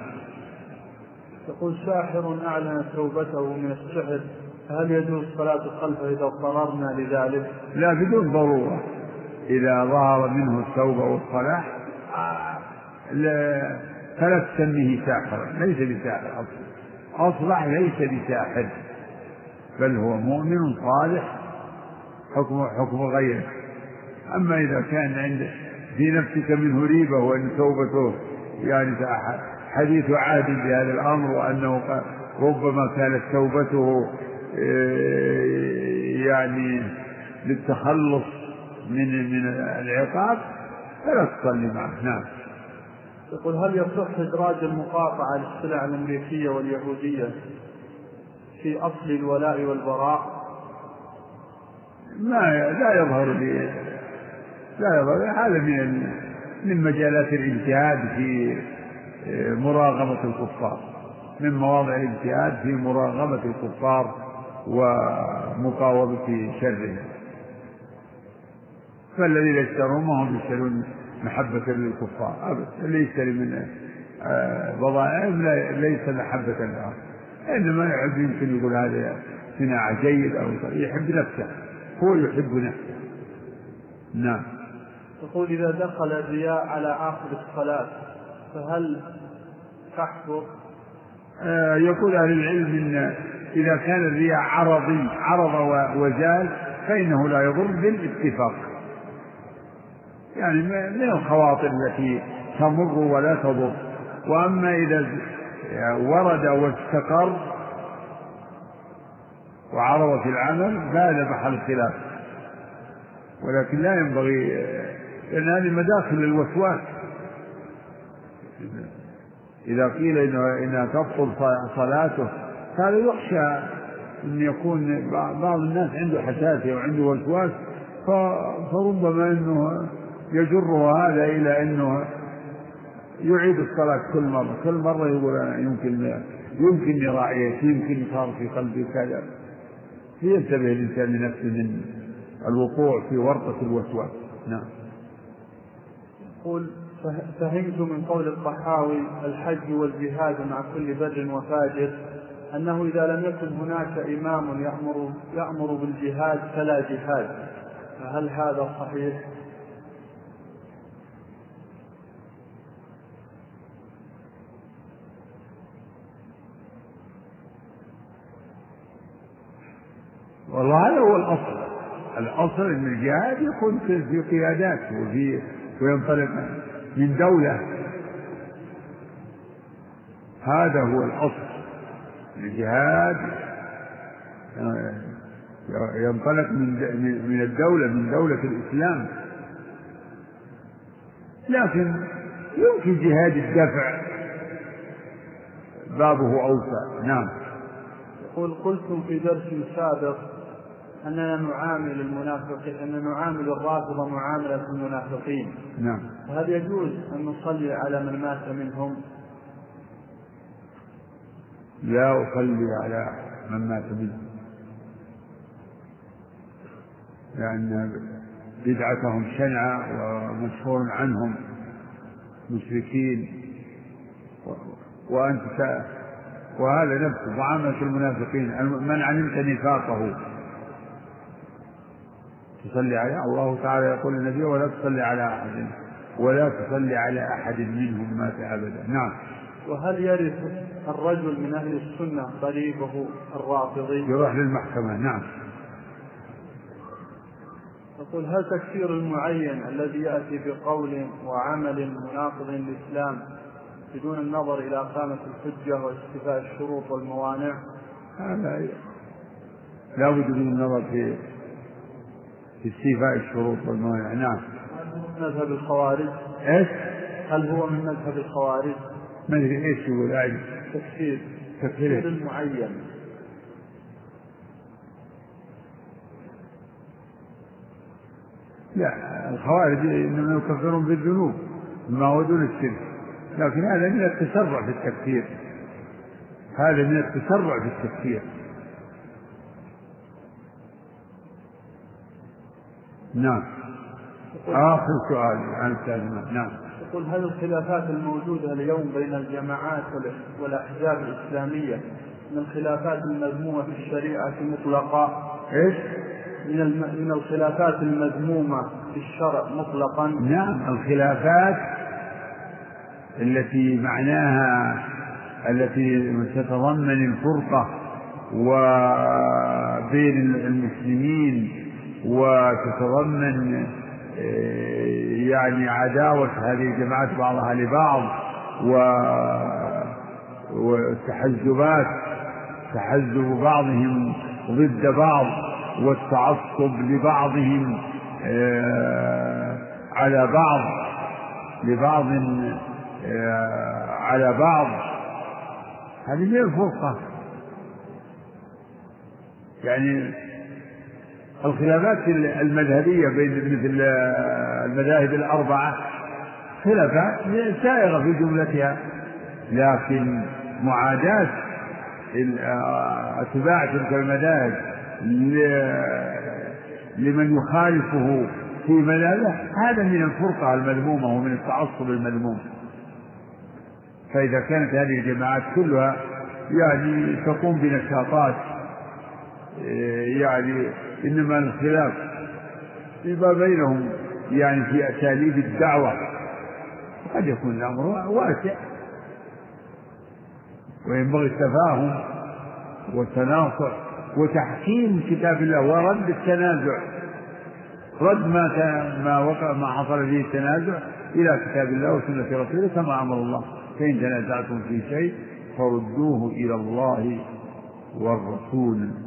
يقول ساحر أعلن توبته من السحر هل يجوز الصلاة خلفه إذا اضطررنا لذلك؟ لا بدون ضرورة. إذا ظهر منه التوبة والصلاح فلا تسميه ساحرا ليس بساحر أصلا. أصبح ليس بساحر بل هو مؤمن صالح حكم حكم غيره. أما إذا كان عند في نفسك منه ريبة وأن توبته يعني حديث عهد بهذا الأمر وأنه ربما كانت توبته آه، يعني للتخلص من من العقاب فلا تصلي معه نعم. يقول هل يصح إدراج المقاطعة للسلع الأمريكية واليهودية في أصل الولاء والبراء؟ ما لا يظهر لي لا يظهر. هذا من من مجالات الإجتهاد في آه، مراقبة الكفار. من مواضع الإجتهاد في مراقبة الكفار ومقاومة شرهم. فالذين يشترون ما هم يشترون محبة للكفار. أبدا اللي يشتري من آه، بضائعهم ليس محبة لهم. إنما يحب يمكن يقول هذا صناعة جيد أو يحب نفسه هو يحب نفسه. نعم. يقول إذا دخل الرياء على آخر الصلاة فهل تحفظ؟ آه يقول أهل العلم إن إذا كان الرياء عرضي عرض وزال فإنه لا يضر بالاتفاق. يعني من الخواطر التي تمر ولا تضر. وأما إذا ورد واستقر وعرض في العمل فهذا محل الخلاف ولكن لا ينبغي لأن هذه مداخل الوسواس إذا قيل إنها, تبطل صلاته هذا يخشى أن يكون بعض الناس عنده حساسية وعنده وسواس فربما أنه يجره هذا إلى أنه يعيد الصلاة كل مرة. كل مرة يقول أنا يمكن يمكن راعيت يمكن صار في قلبي كذا. فينتبه الإنسان لنفسه من الوقوع في ورطة الوسواس. نعم. يقول فهمت من قول الطحاوي الحج والجهاد مع كل بر وفاجر أنه إذا لم يكن هناك إمام يأمر يأمر بالجهاد فلا جهاد. فهل هذا صحيح؟ والله هذا هو الأصل. الأصل أن الجهاد يكون في قيادات وفي وينطلق من دولة. هذا هو الأصل. الجهاد ينطلق من من الدولة من دولة الإسلام. لكن يمكن جهاد الدفع. بابه أوسع. نعم. يقول قلتم في درس سابق أننا نعامل المنافقين أن نعامل الرافضة معاملة المنافقين. نعم. هل يجوز أن نصلي على من مات منهم؟ لا أصلي على من مات منهم. لأن بدعتهم شنعة ومشهور عنهم مشركين. وأنت وهذا نفسه معاملة المنافقين. من علمت نفاقه؟ تصلي عليه الله تعالى يقول للنبي ولا تصلي على أحد ولا تصلي على أحد منهم مات أبدا. نعم. وهل يرث الرجل من أهل السنة قريبه الرافضي؟ يروح للمحكمة. نعم. يقول هل تكفير المعين الذي يأتي بقول وعمل مناقض للإسلام بدون النظر إلى قامة الحجة واستيفاء الشروط والموانع؟ هذا لا بد من النظر في في استيفاء الشروط والموانع نعم. مذهب الخوارج؟ إيش؟ هل هو من مذهب الخوارج؟ ما أدري إيش يقول اعرف تكفير تكفير المعين لا الخوارج إنما يكفرون بالذنوب ما هو دون الشرك. لكن هذا من التسرع في التكفير. هذا من التسرع في التكفير. نعم آخر سؤال عن التعليمات نعم يقول هل الخلافات الموجودة اليوم بين الجماعات والأحزاب الإسلامية من الخلافات المذمومة في الشريعة مطلقا؟ إيش؟ من من الخلافات المذمومة في الشرع مطلقا؟ نعم الخلافات التي معناها التي تتضمن الفرقة وبين المسلمين وتتضمن يعني عداوة هذه الجماعات بعضها لبعض و والتحزبات تحزب بعضهم ضد بعض والتعصب لبعضهم آه، على بعض لبعض آه، على بعض. هذه هي الفرقة. يعني الخلافات المذهبية بين مثل المذاهب الأربعة خلافات سائغة في جملتها لكن معاداة أتباع تلك المذاهب لمن يخالفه في مذهبه هذا من الفرقة المذمومة ومن التعصب المذموم. فإذا كانت هذه الجماعات كلها يعني تقوم بنشاطات يعني إنما الخلاف فيما بينهم يعني في أساليب الدعوة. قد يكون الأمر واسع. وينبغي التفاهم والتناصر وتحكيم كتاب الله ورد التنازع. رد ما ما وقع ما حصل فيه التنازع إلى كتاب الله وسنة رسوله كما أمر الله. فإن تنازعتم في شيء فردوه إلى الله والرسول.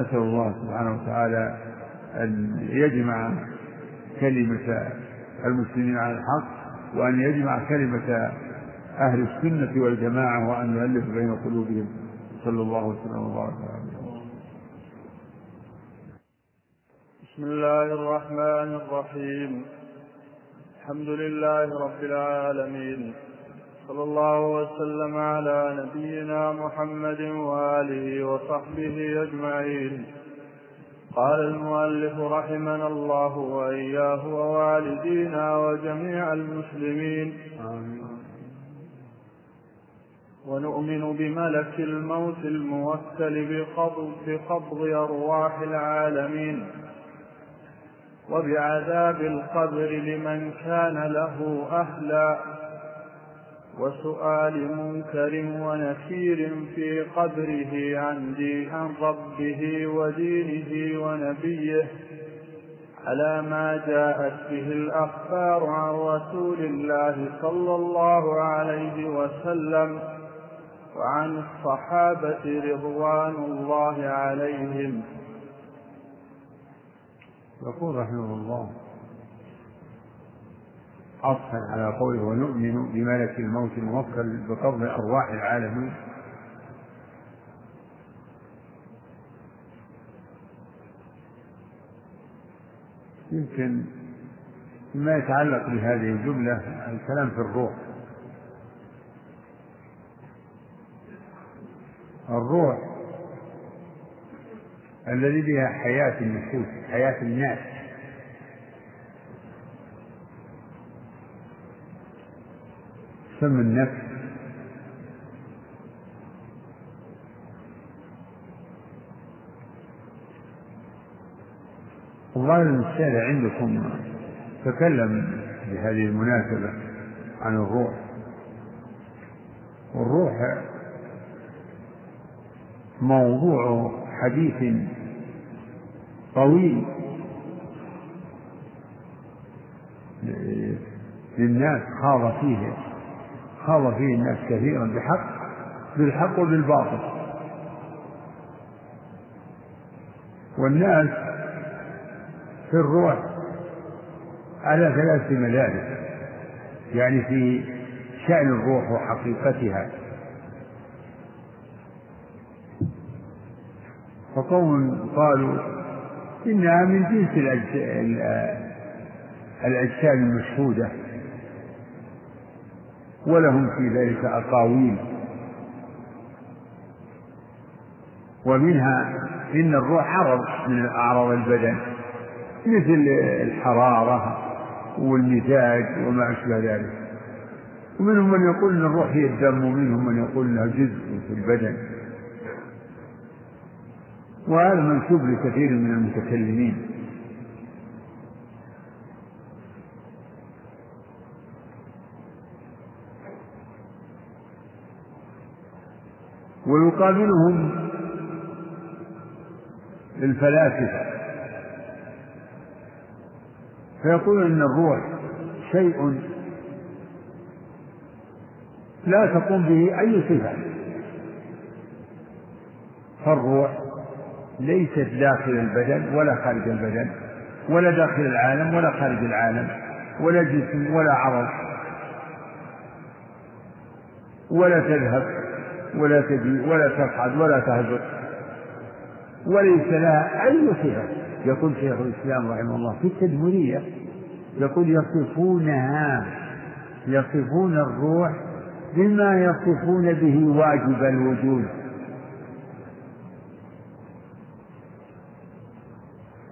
نسأل الله سبحانه وتعالى أن يجمع كلمة المسلمين على الحق وأن يجمع كلمة أهل السنة والجماعة وأن يؤلف بين قلوبهم. صلى الله وسلم وبارك عليه بسم الله الرحمن الرحيم. الحمد لله رب العالمين. صلى الله وسلم على نبينا محمد وآله وصحبه أجمعين. قال المؤلف رحمنا الله وإياه ووالدينا وجميع المسلمين. آمين ونؤمن بملك الموت الموكل بقبض, بقبض أرواح العالمين. وبعذاب القبر لمن كان له أهلا. وسؤال منكر ونكير في قبره عن, عن ربه ودينه ونبيه على ما جاءت به الأخبار عن رسول الله صلى الله عليه وسلم وعن الصحابة رضوان الله عليهم. يقول رحمه الله عطفا على قوله ونؤمن بملك الموت الموكل بقبض أرواح العالمين. يمكن ما يتعلق بهذه الجملة الكلام في الروح. الروح الذي بها حياة النفوس حياة الناس. سم النفس. الظاهر ان الشارع عندكم تكلم بهذه المناسبة عن الروح. والروح موضوع حديث طويل للناس خاض فيه. خاض فيه الناس كثيرا بحق بالحق وبالباطل. والناس في الروح على ثلاث مدارس يعني في شأن الروح وحقيقتها. فقوم قالوا إنها من جنس الأجسام المشهودة. ولهم في ذلك أقاويل. ومنها إن الروح عرض من أعراض البدن مثل الحرارة والمزاج وما أشبه ذلك. ومنهم من يقول أن الروح هي الدم ومنهم من يقول أنها جزء في البدن. وهذا منسوب لكثير من المتكلمين. ويقابلهم الفلاسفة فيقول إن الروح شيء لا تقوم به أي صفة. فالروح ليست داخل البدن ولا خارج البدن ولا داخل العالم ولا خارج العالم ولا جسم ولا عرض ولا تذهب ولا تجي ولا تصعد ولا تهبط وليس لها أي صفة يقول شيخ الإسلام رحمه الله في التدمرية يقول يصفونها يصفون الروح بما يصفون به واجب الوجود.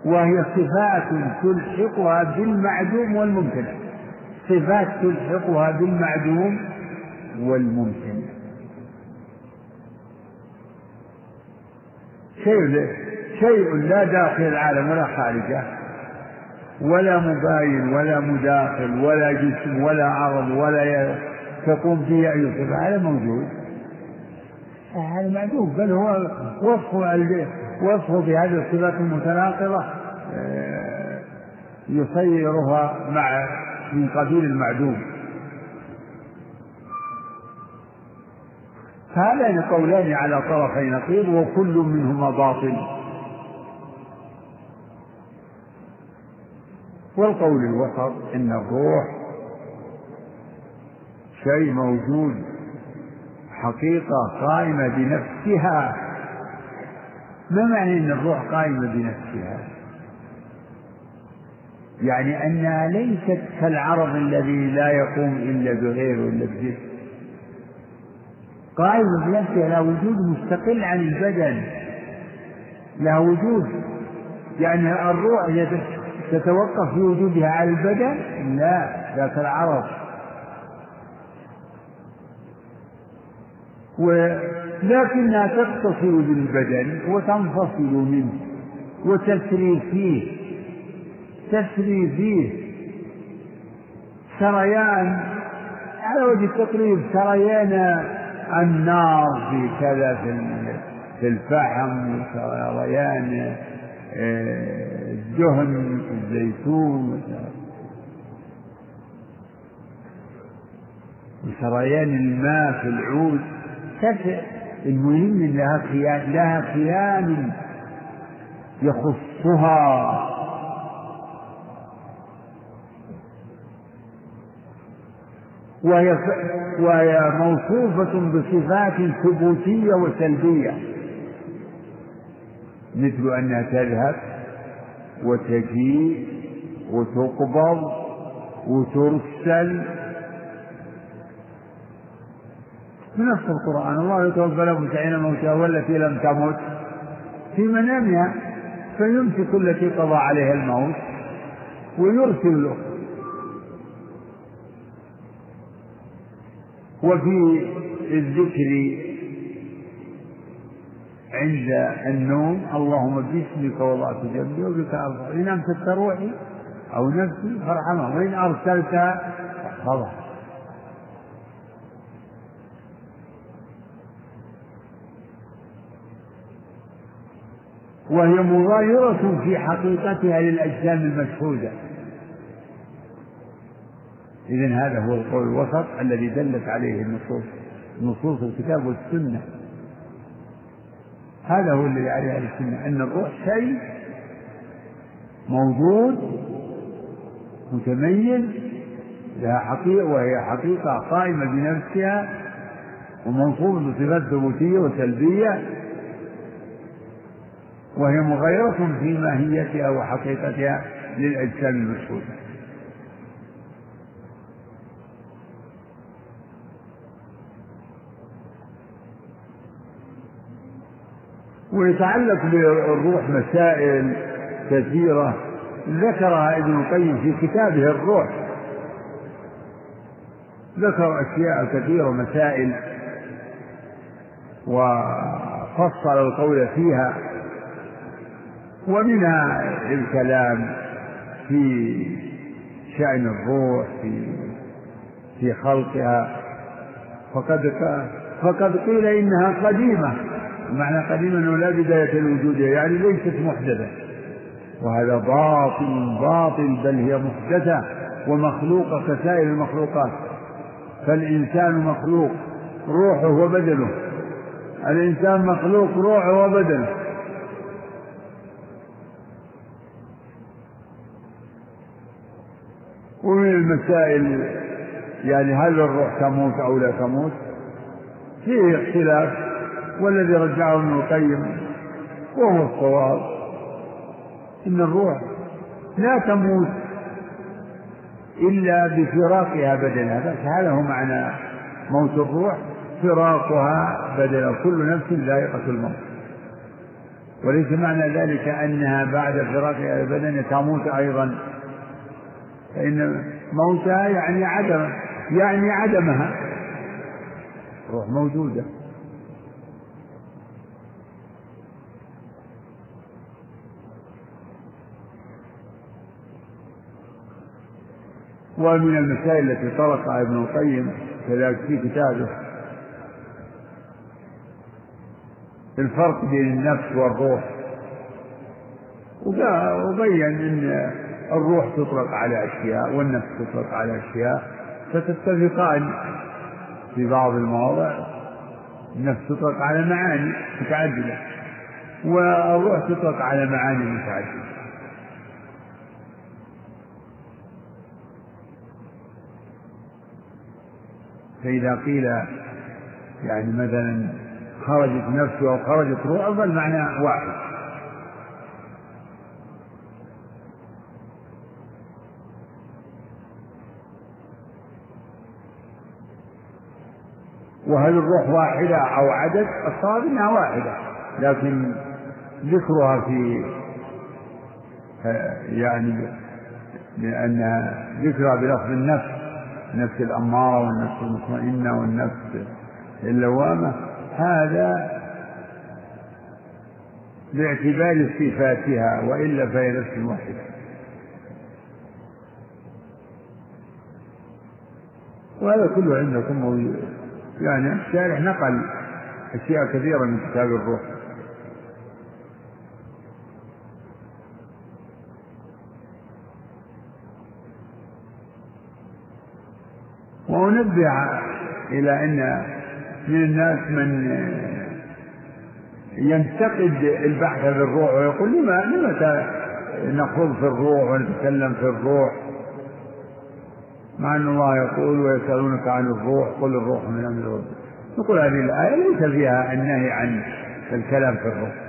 وهي صفات تلحقها بالمعدوم والممتنع. صفات تلحقها بالمعدوم والممتنع. شيء شيء لا داخل العالم ولا خارجه ولا مباين ولا مداخل ولا جسم ولا عرض ولا تقوم به أي صفة هذا موجود. هذا معدوم بل هو وصفه وصفه بهذه الصفات المتناقضة آه، يصيرها مع من قبيل المعدوم. هذان قولان على طرفي نقيض وكل منهما باطل. والقول الوسط إن الروح شيء موجود حقيقة قائمة بنفسها. ما معنى إن الروح قائمة بنفسها؟ يعني أنها ليست كالعرض الذي لا يقوم إلا بغيره إلا بجسم قائمة بنفسها لها وجود مستقل عن البدن. لها وجود. يعني الروح تتوقف في وجودها على البدن؟ لا ذاك العرض. ولكنها تتصل بالبدن وتنفصل منه وتسري فيه. تسري فيه. سريان على وجه التقريب سريان النار في كذا في الفحم وسريان آه، الدهن في الزيتون وسريان الماء في العود. المهم لها خيان لها خيان يخصها. وهي وهي موصوفة بصفات ثبوتية وسلبية. مثل أنها تذهب وتجيء وتقبض وترسل. نفس القرآن الله يتوفى الأنفس حين موتها والتي لم تمت في منامها فيمسك التي قضى عليها الموت ويرسل الأخرى وفي الذكر عند النوم اللهم باسمك وضعت جنبي وبك ارفع إن امسكت روحي أو نفسي فارحمها وإن أرسلت فاحفظها. وهي مغايرة في حقيقتها للأجسام المشهودة. إذن هذا هو القول الوسط الذي دلت عليه النصوص نصوص الكتاب والسنة. هذا هو الذي عليه أهل السنة أن الروح شيء موجود متميز لها حقيقة وهي حقيقة قائمة بنفسها ومنصوبة بصفات ثبوتية وسلبية وهي مغيرة في ماهيتها وحقيقتها للأجسام المشهودة ويتعلق بالروح مسائل كثيرة ذكرها ابن القيم في كتابه الروح. ذكر أشياء كثيرة مسائل وفصل القول فيها ومنها الكلام في شأن الروح في في خلقها. فقد فقد قيل إنها قديمة. معنى قديمة أنه لا بداية لوجودها يعني ليست محدثة. وهذا باطل باطل بل هي محدثة ومخلوقة كسائر المخلوقات. فالإنسان مخلوق روحه وبدنه. الإنسان مخلوق روحه وبدنه. ومن المسائل يعني هل الروح تموت أو لا تموت؟ فيه اختلاف. والذي رجعه ابن القيم وهو الصواب. إن الروح لا تموت إلا بفراقها بدنها بس هذا هو معنى موت الروح. فراقها بدنها كل نفس ذائقة الموت. وليس معنى ذلك أنها بعد فراقها البدن تموت أيضا. فإن موتها يعني عدم يعني عدمها. روح موجودة. ومن المسائل التي طرقها ابن القيم كذلك في كتابه الفرق بين النفس والروح. وبين إن الروح تطلق على أشياء والنفس تطلق على أشياء فتتفقان في بعض المواضع. النفس تطلق على معاني متعددة والروح تطلق على معاني متعددة. فإذا قيل يعني مثلا خرجت نفسه أو خرجت روحه فالمعنى واحد. وهل الروح واحدة أو عدد؟ الصواب أنها واحدة لكن ذكرها في يعني لأن ذكرها بلفظ النفس النفس الأمارة والنفس المطمئنة والنفس اللوامة هذا باعتبار صفاتها وإلا فهي نفس واحدة. وهذا كله عندكم يعني الشارح نقل أشياء كثيرة من كتاب الروح. وأنبه إلى أن من الناس من ينتقد البحث في الروح ويقول لما لما نخوض في الروح ونتكلم في الروح مع أن الله يقول ويسألونك عن الروح قل الروح من أمر ربك. نقول هذه الآية ليس فيها النهي عن الكلام في الروح.